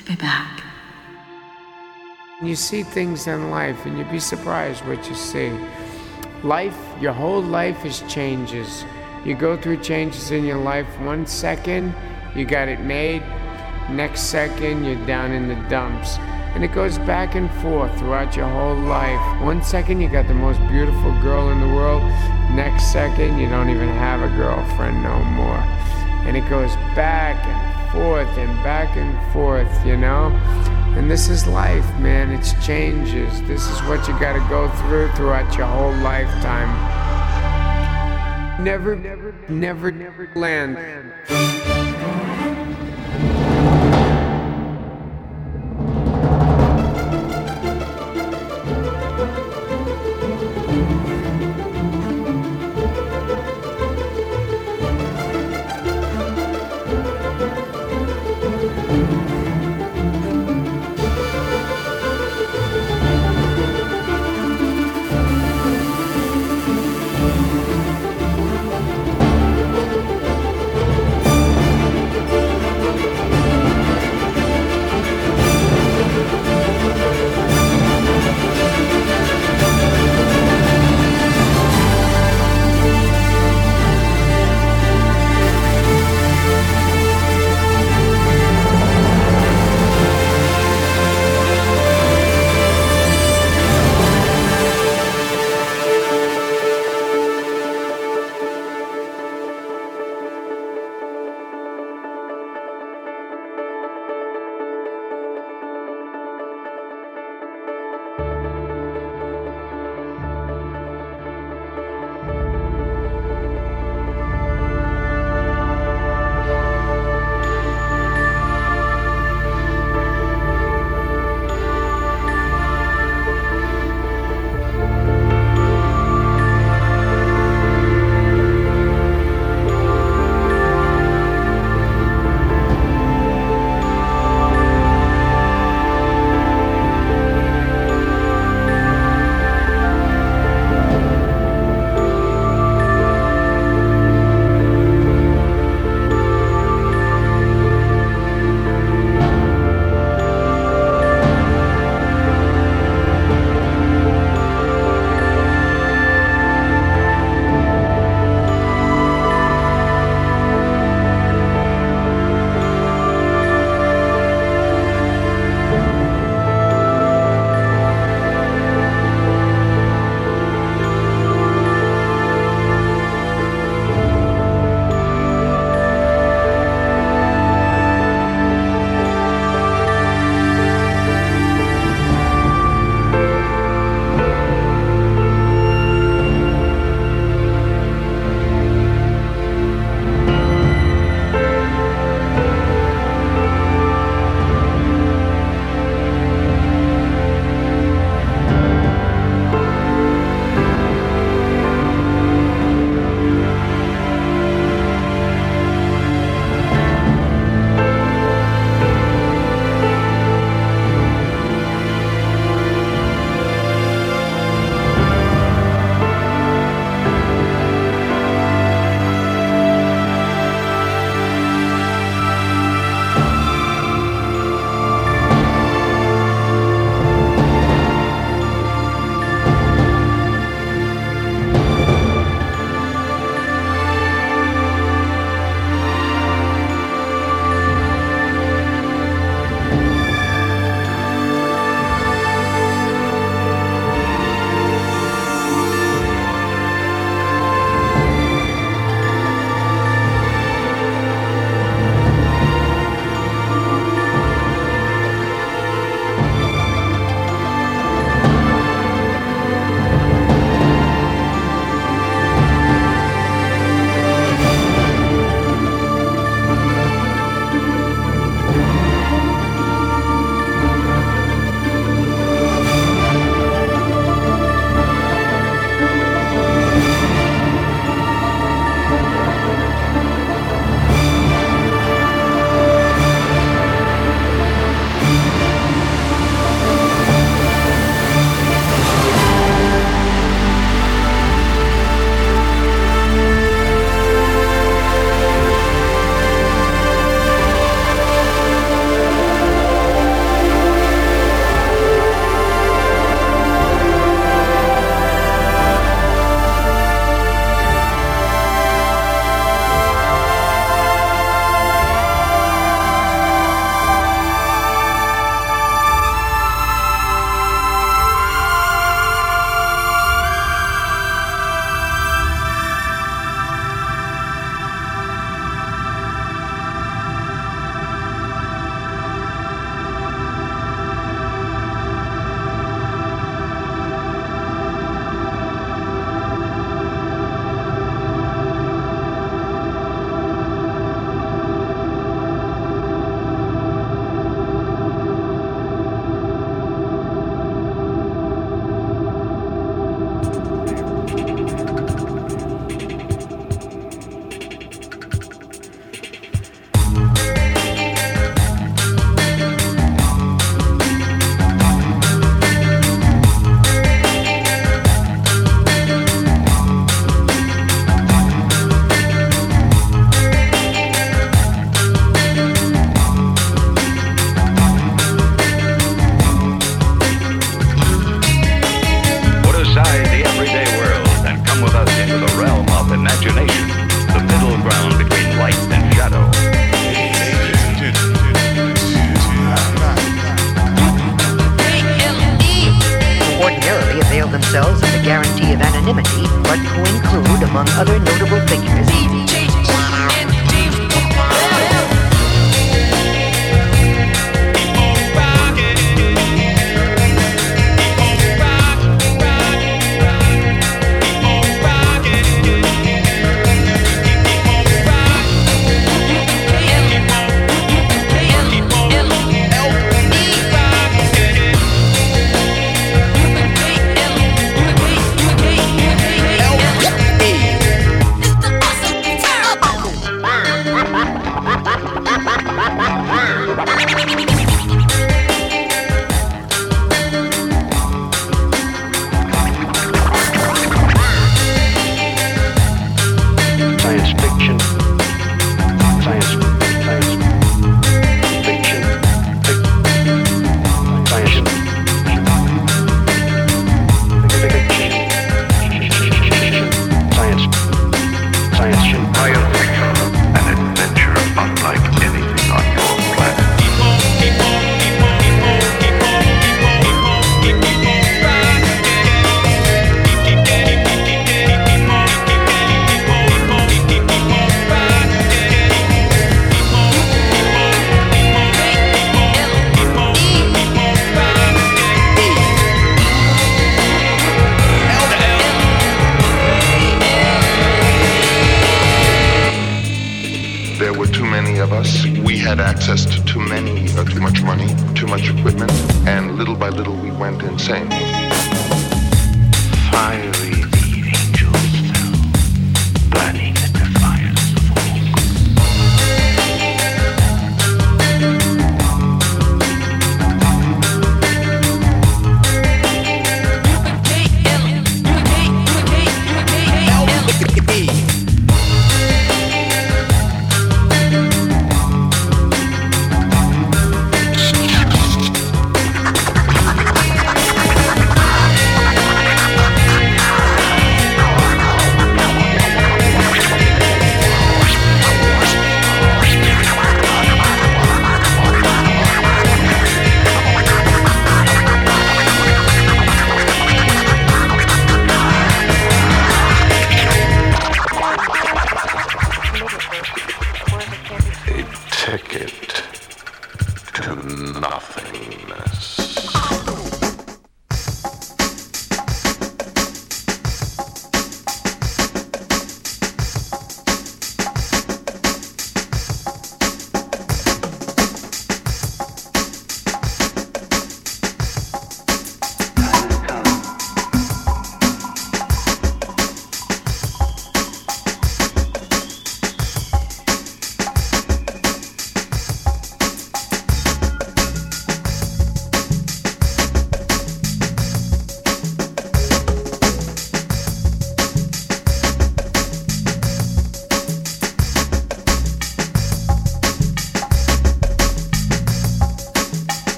to be back. You see things in life and you'd be surprised what you see. Life, your whole life is changes. You go through changes in your life. One second, you got it made. Next second, you're down in the dumps. And it goes back and forth throughout your whole life. One second, you got the most beautiful girl in the world. Next second, you don't even have a girlfriend no more. And it goes back and forth and back and forth, you know? And this is life, man. It's changes. This is what you got to go through throughout your whole lifetime. Never, never, never, never land.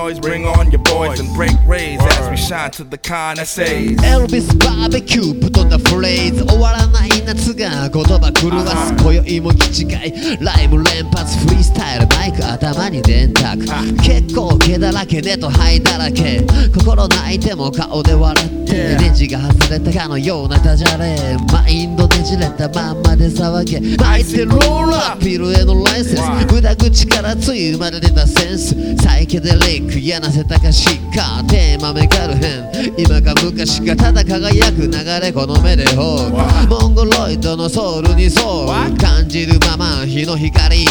Noise, bring on your boys and break rays as we shine to the con essays. Elvis barbecue ぶとんだフレーズ終わらない夏が言葉狂わす今宵も気違い。ライブ連発フリースタイルマイク頭に電卓。結構毛だらけでと灰だらけ。心泣いても顔で笑って。ネジが外れたかのようなダジャレ。マインドねじれたまんまで騒げ。巻いてローラー。ピルへのライセンス。無駄口からつい生まれ出たセンス。サイケデリックやなせたかしかテーマめかるへん今か昔かただ輝く流れこの目でほう。モンゴロイドのソウルにそう。感じるまま日の光。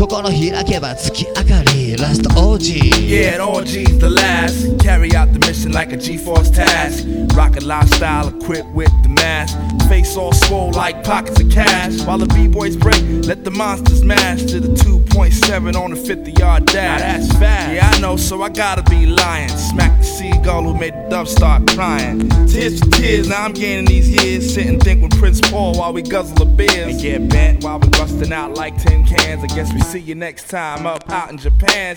心開けば月明かり。ラスト OG Yeah, OG's the last. Carry out the mission like a G-Force task. Rocket lifestyle equipped with the mask. face all swole like pockets of cash. While the B-boys break, let the monsters mash to the 2.7 on the 50 yard dash. Now that's fast. Yeah, I know, so I gotta be lying. Smack the seagull who made the dove start crying. Tears for tears, now I'm gaining these years. Sit and think with Prince Paul while we guzzle a beer. And get bent while we busting out like tin cans. I guess we see you next time up out in Japan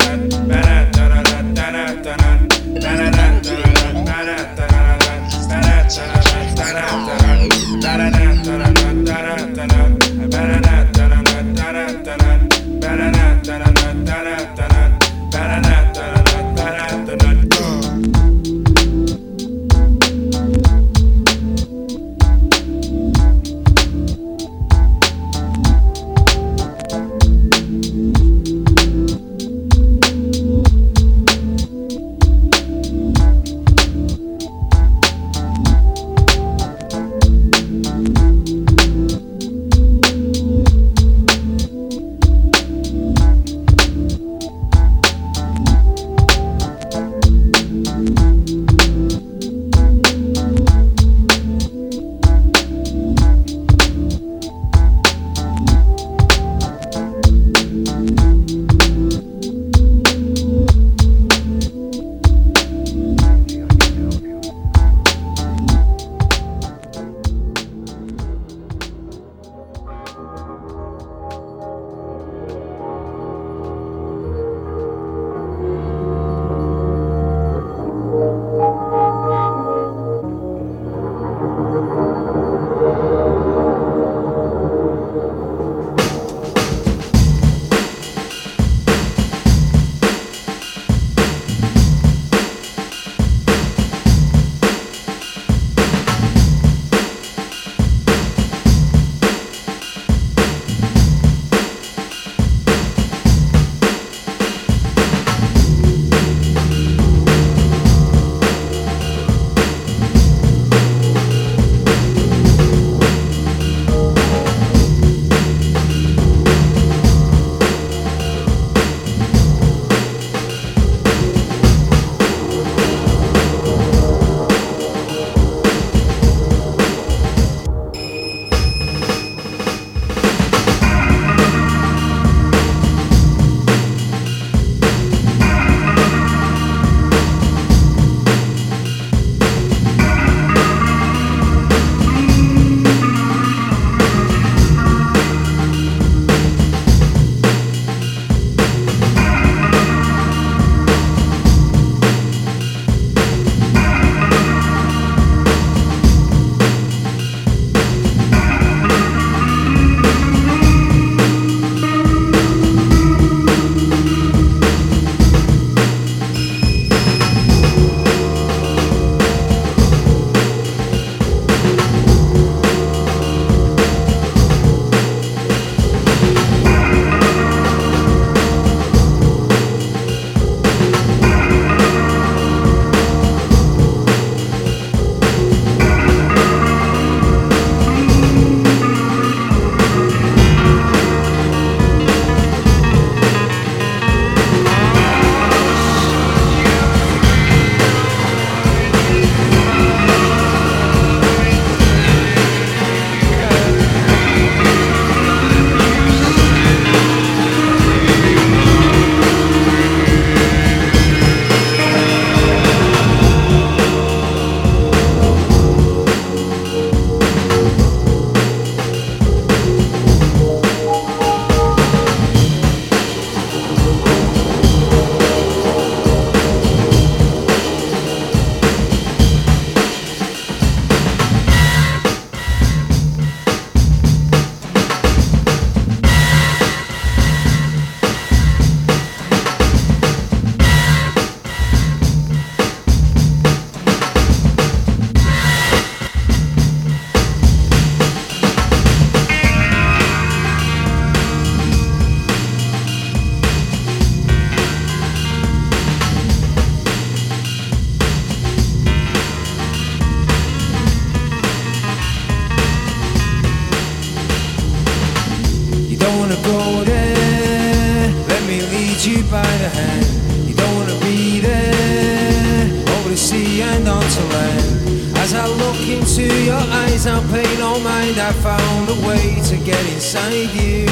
your mind, I found a way to get inside you.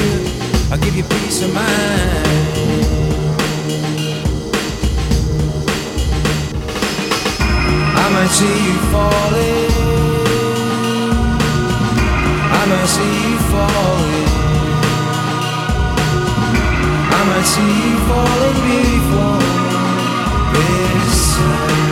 I'll give you peace of mind. I might see you falling. I might see you falling. I might see you falling before this time.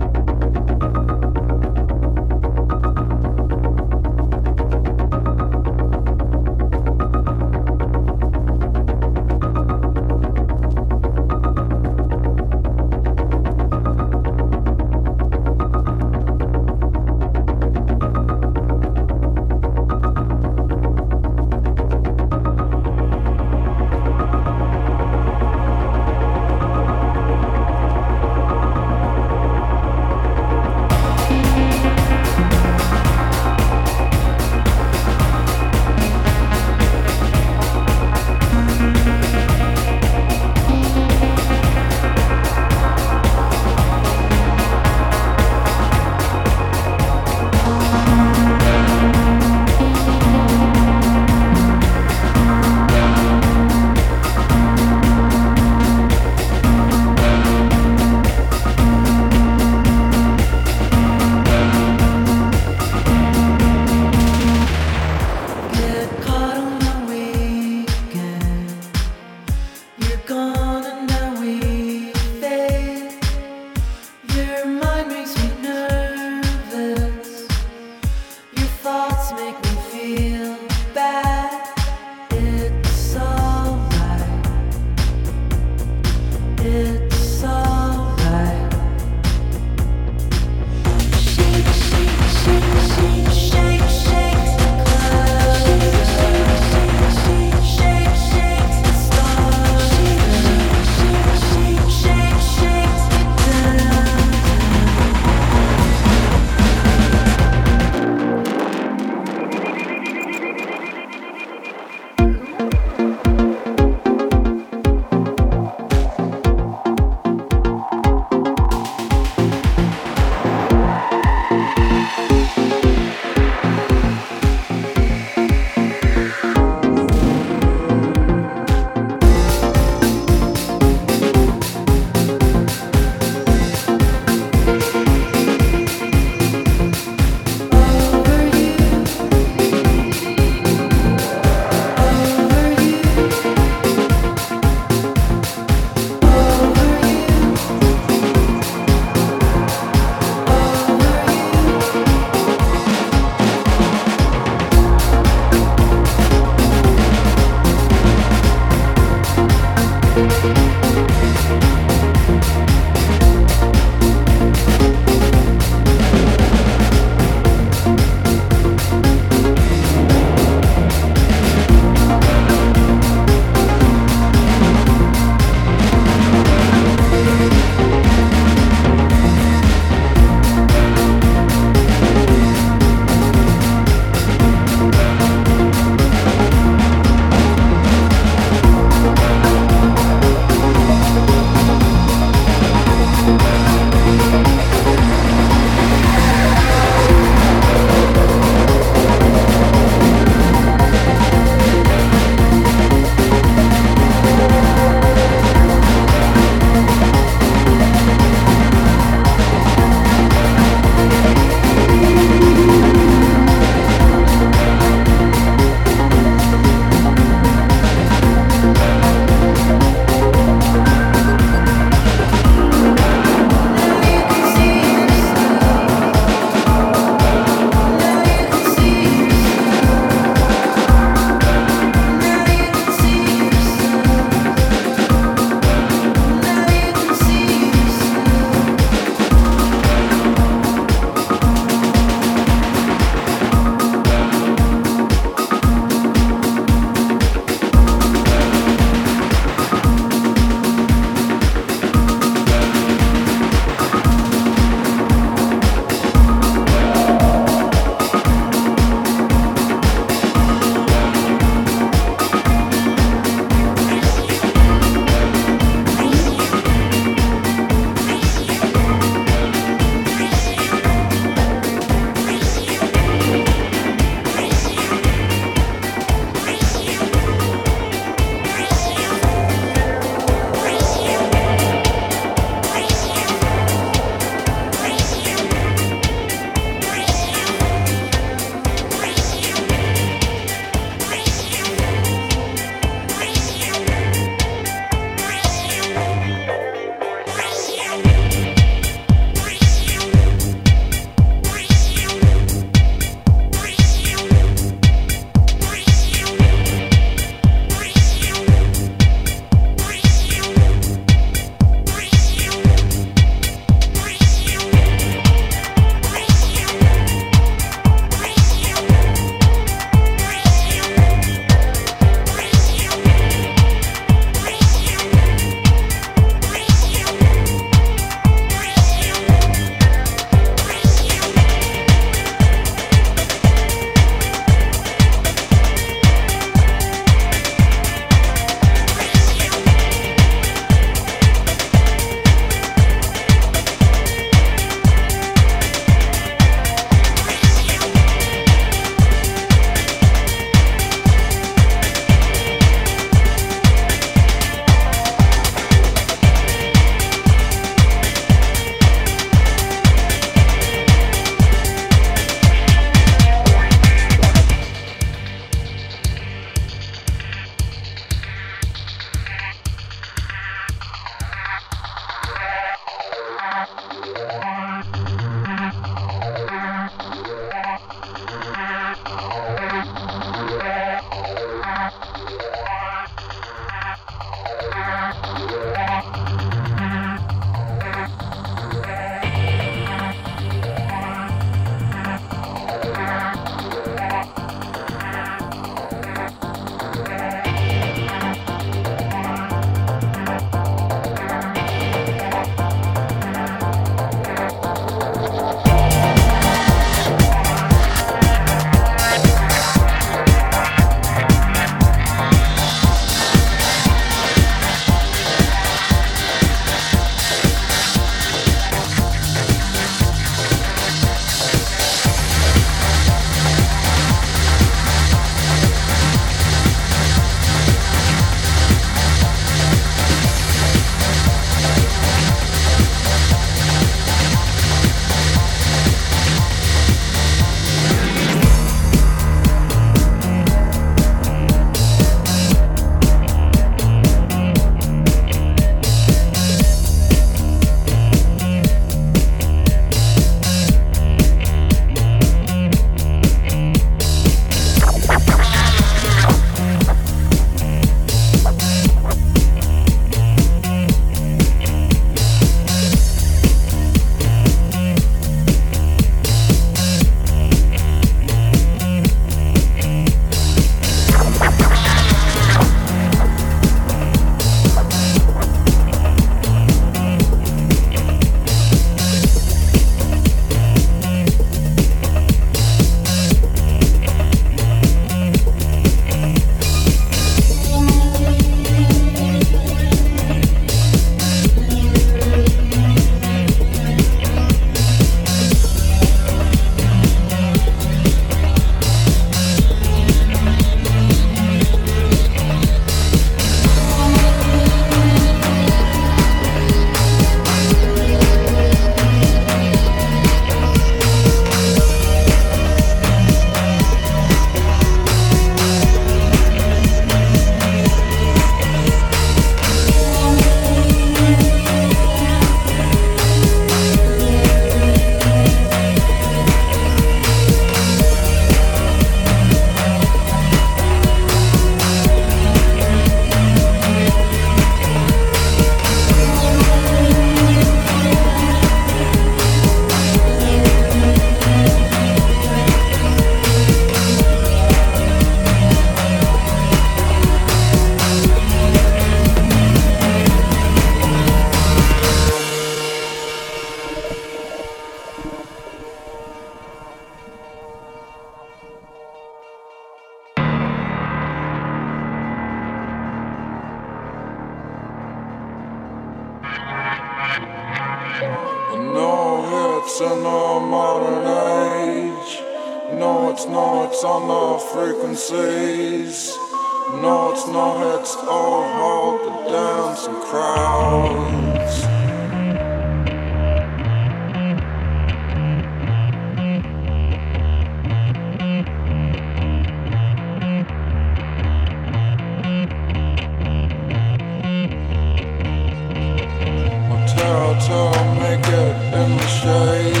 In the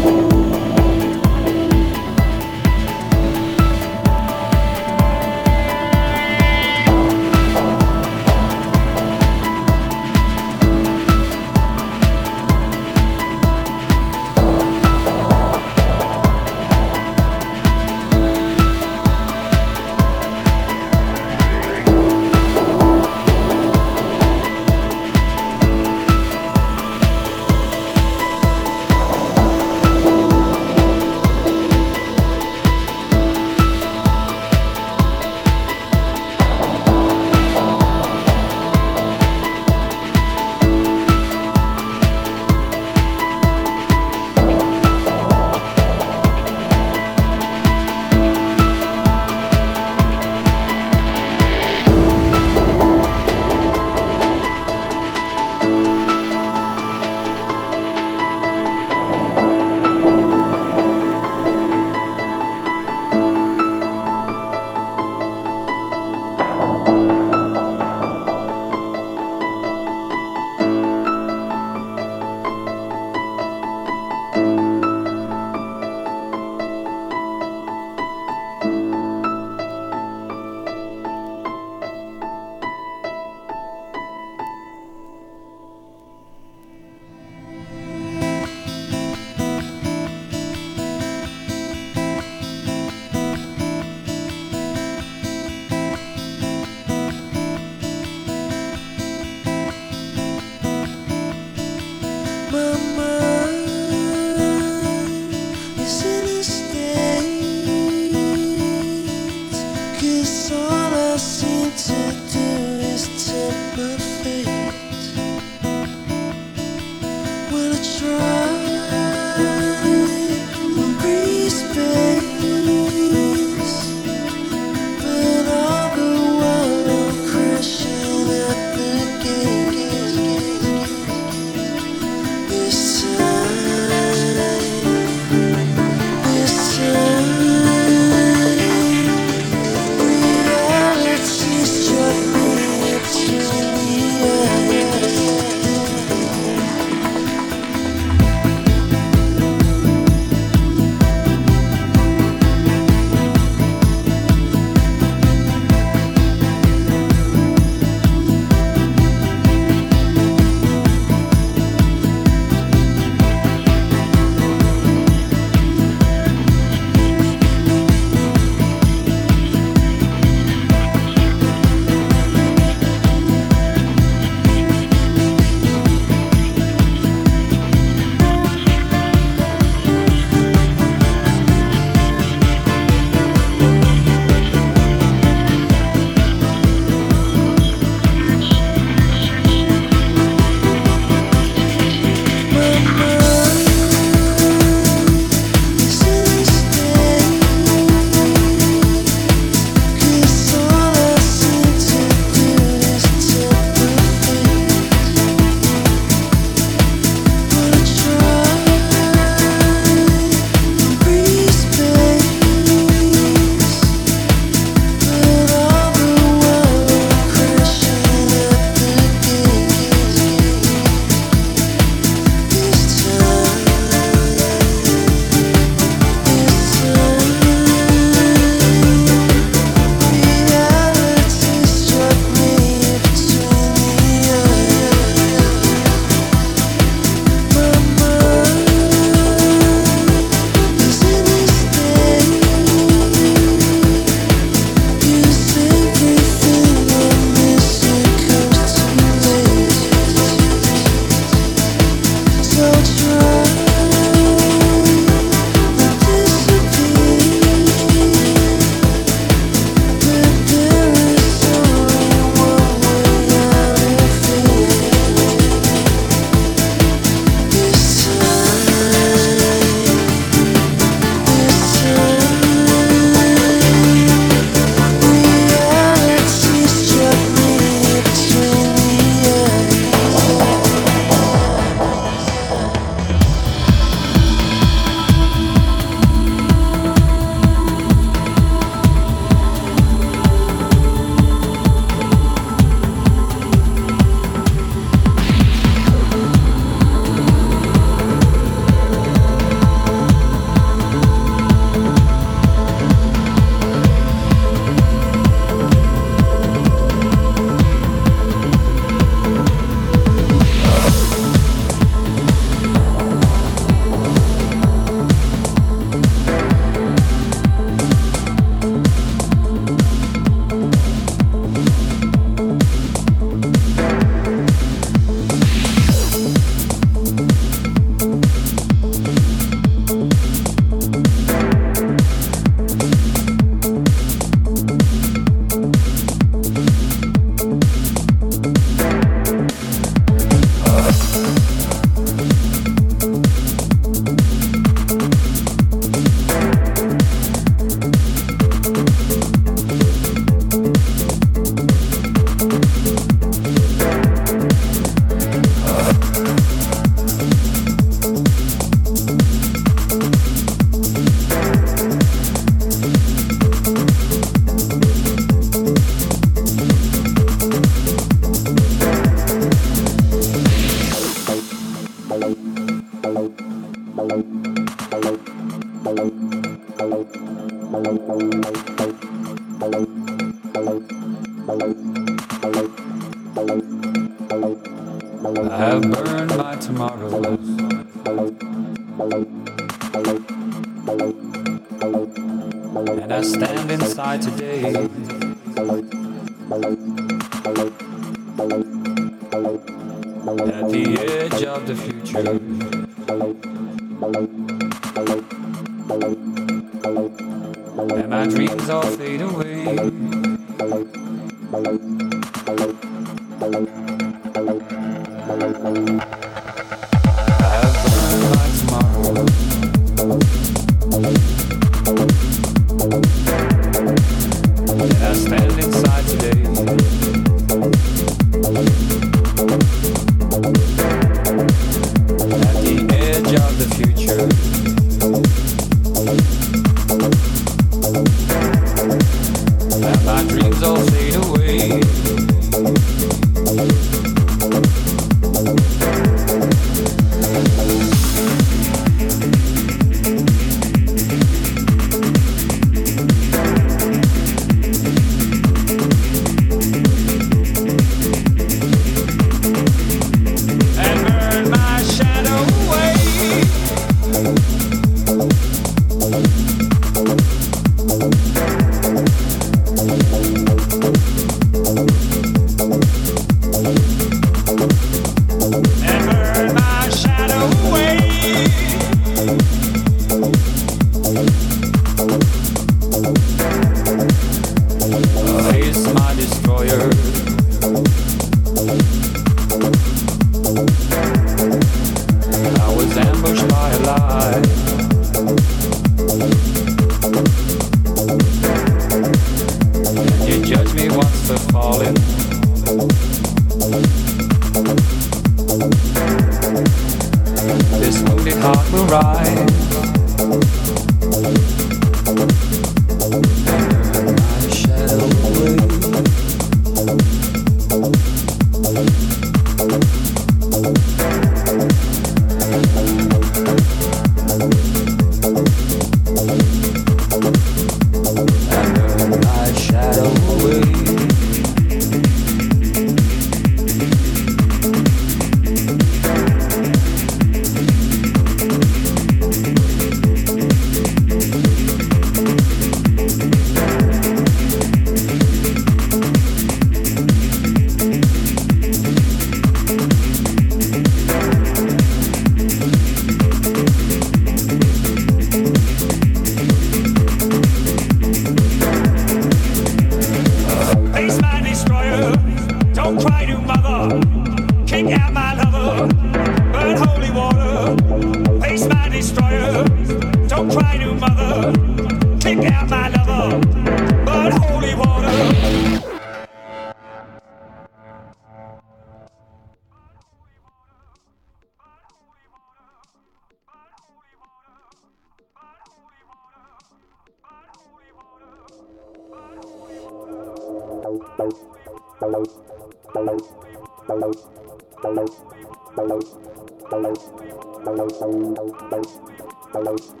Does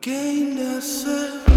gained ourselves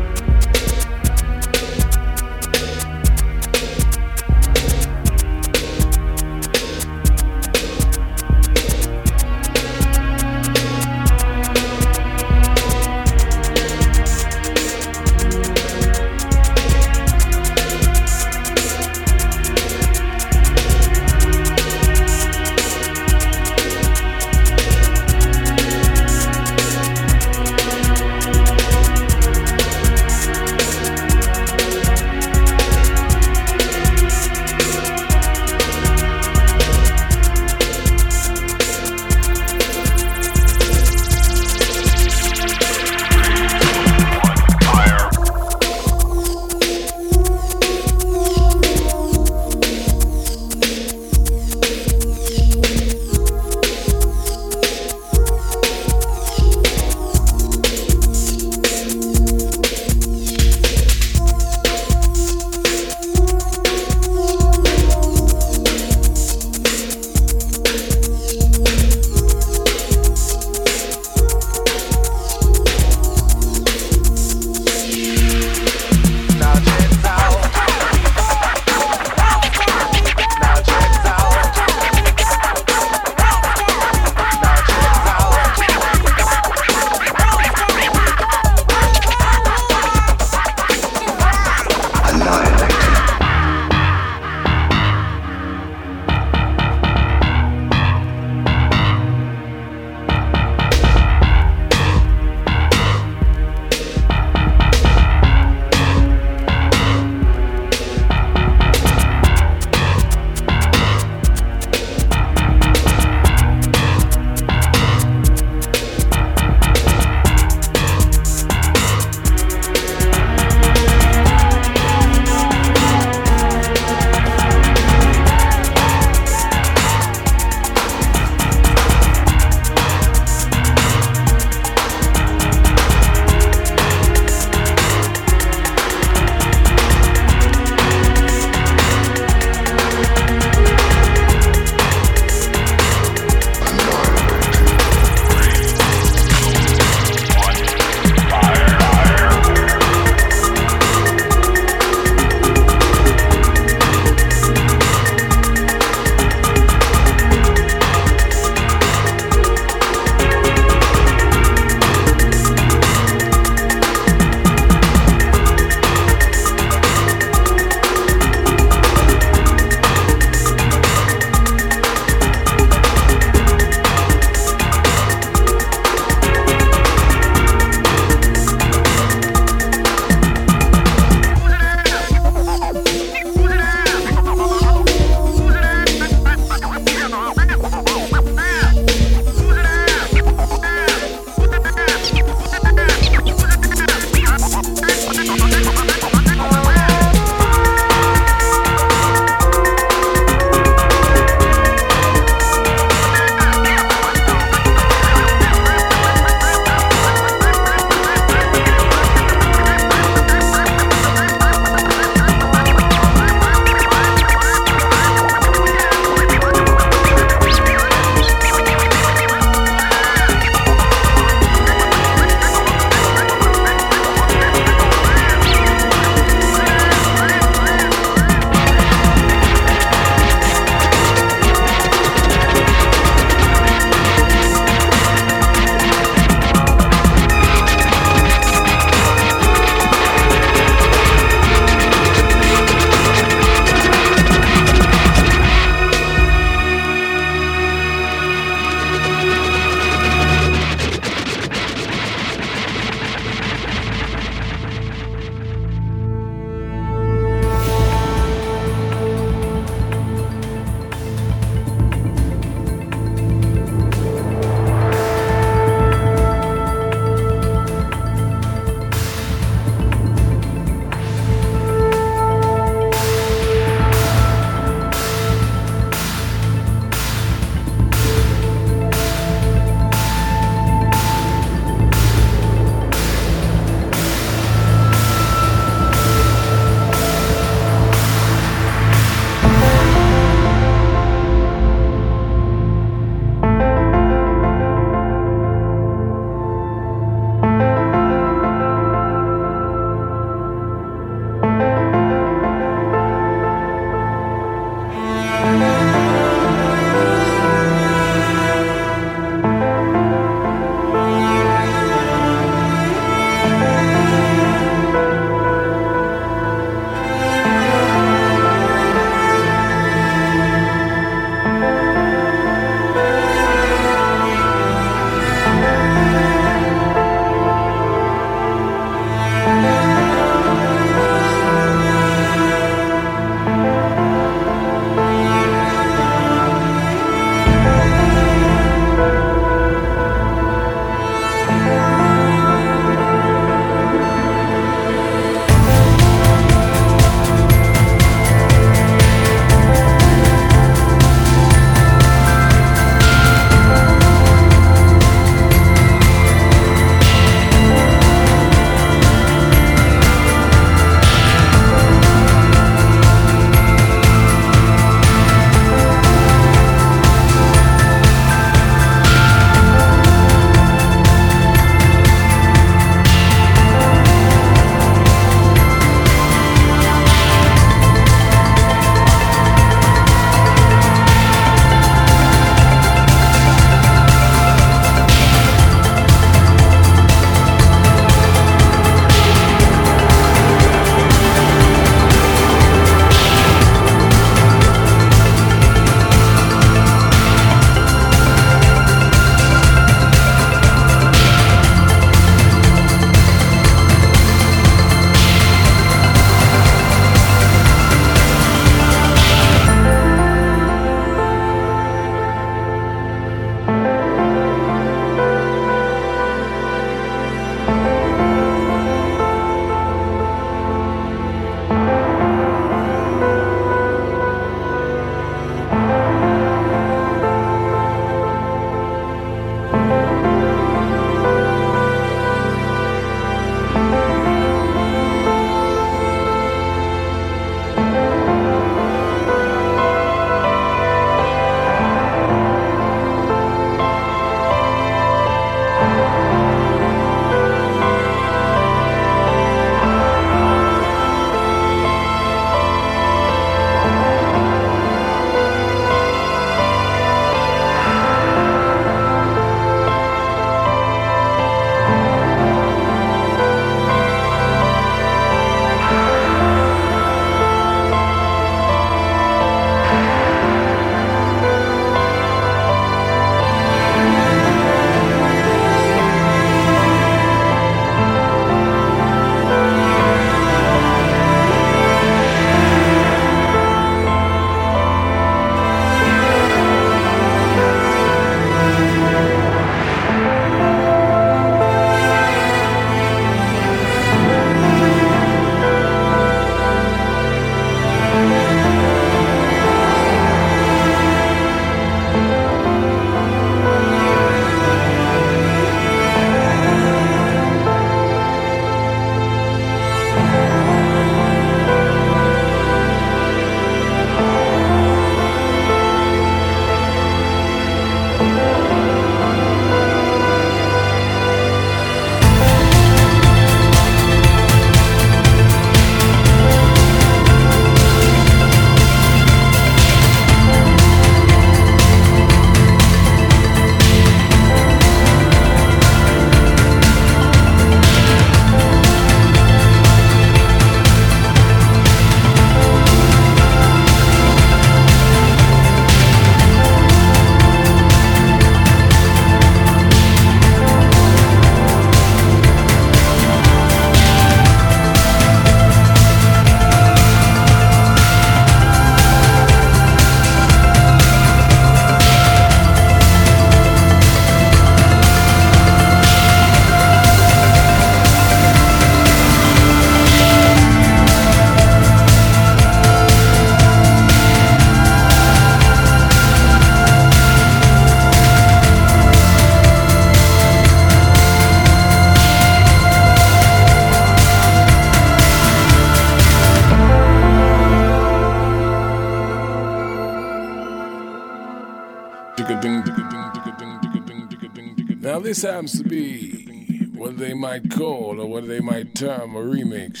this happens to be what they might call or what they might term a remix.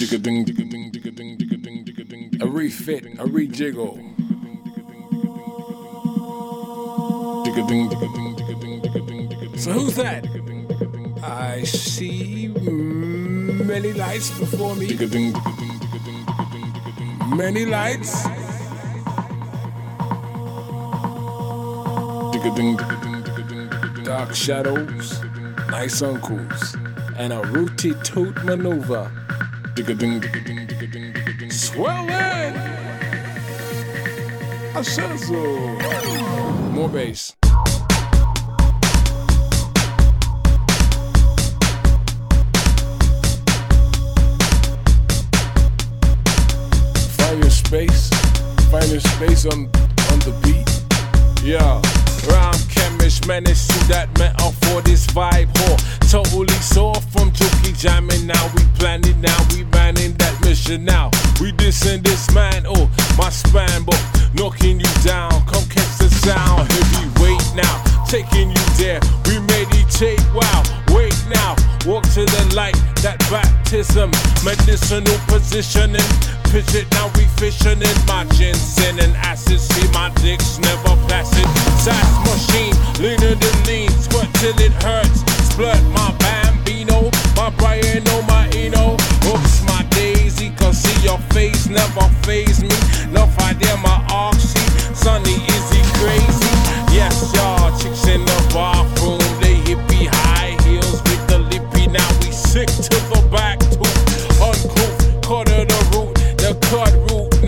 A refit, a rejiggle. So who's that? I see many lights before me. Many lights shadows, nice uncles, and a rooty toot maneuver. Swelling! A shizzle! More bass.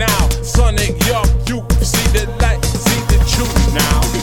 now. Sonic, yo, you see the light, see the truth now.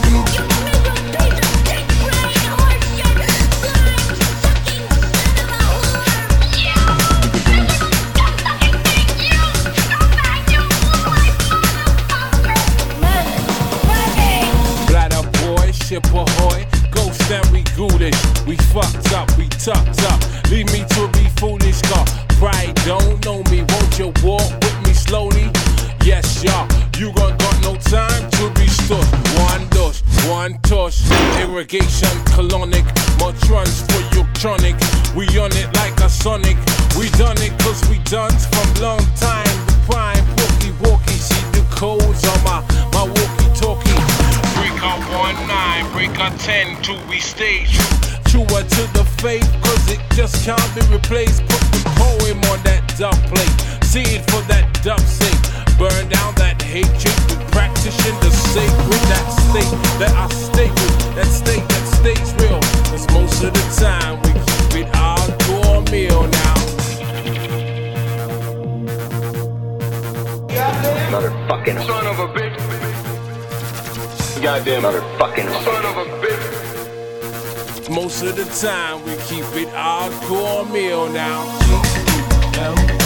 pretend to we stay true. true to the faith, cause it just can't be replaced. time we keep it all gourmet now.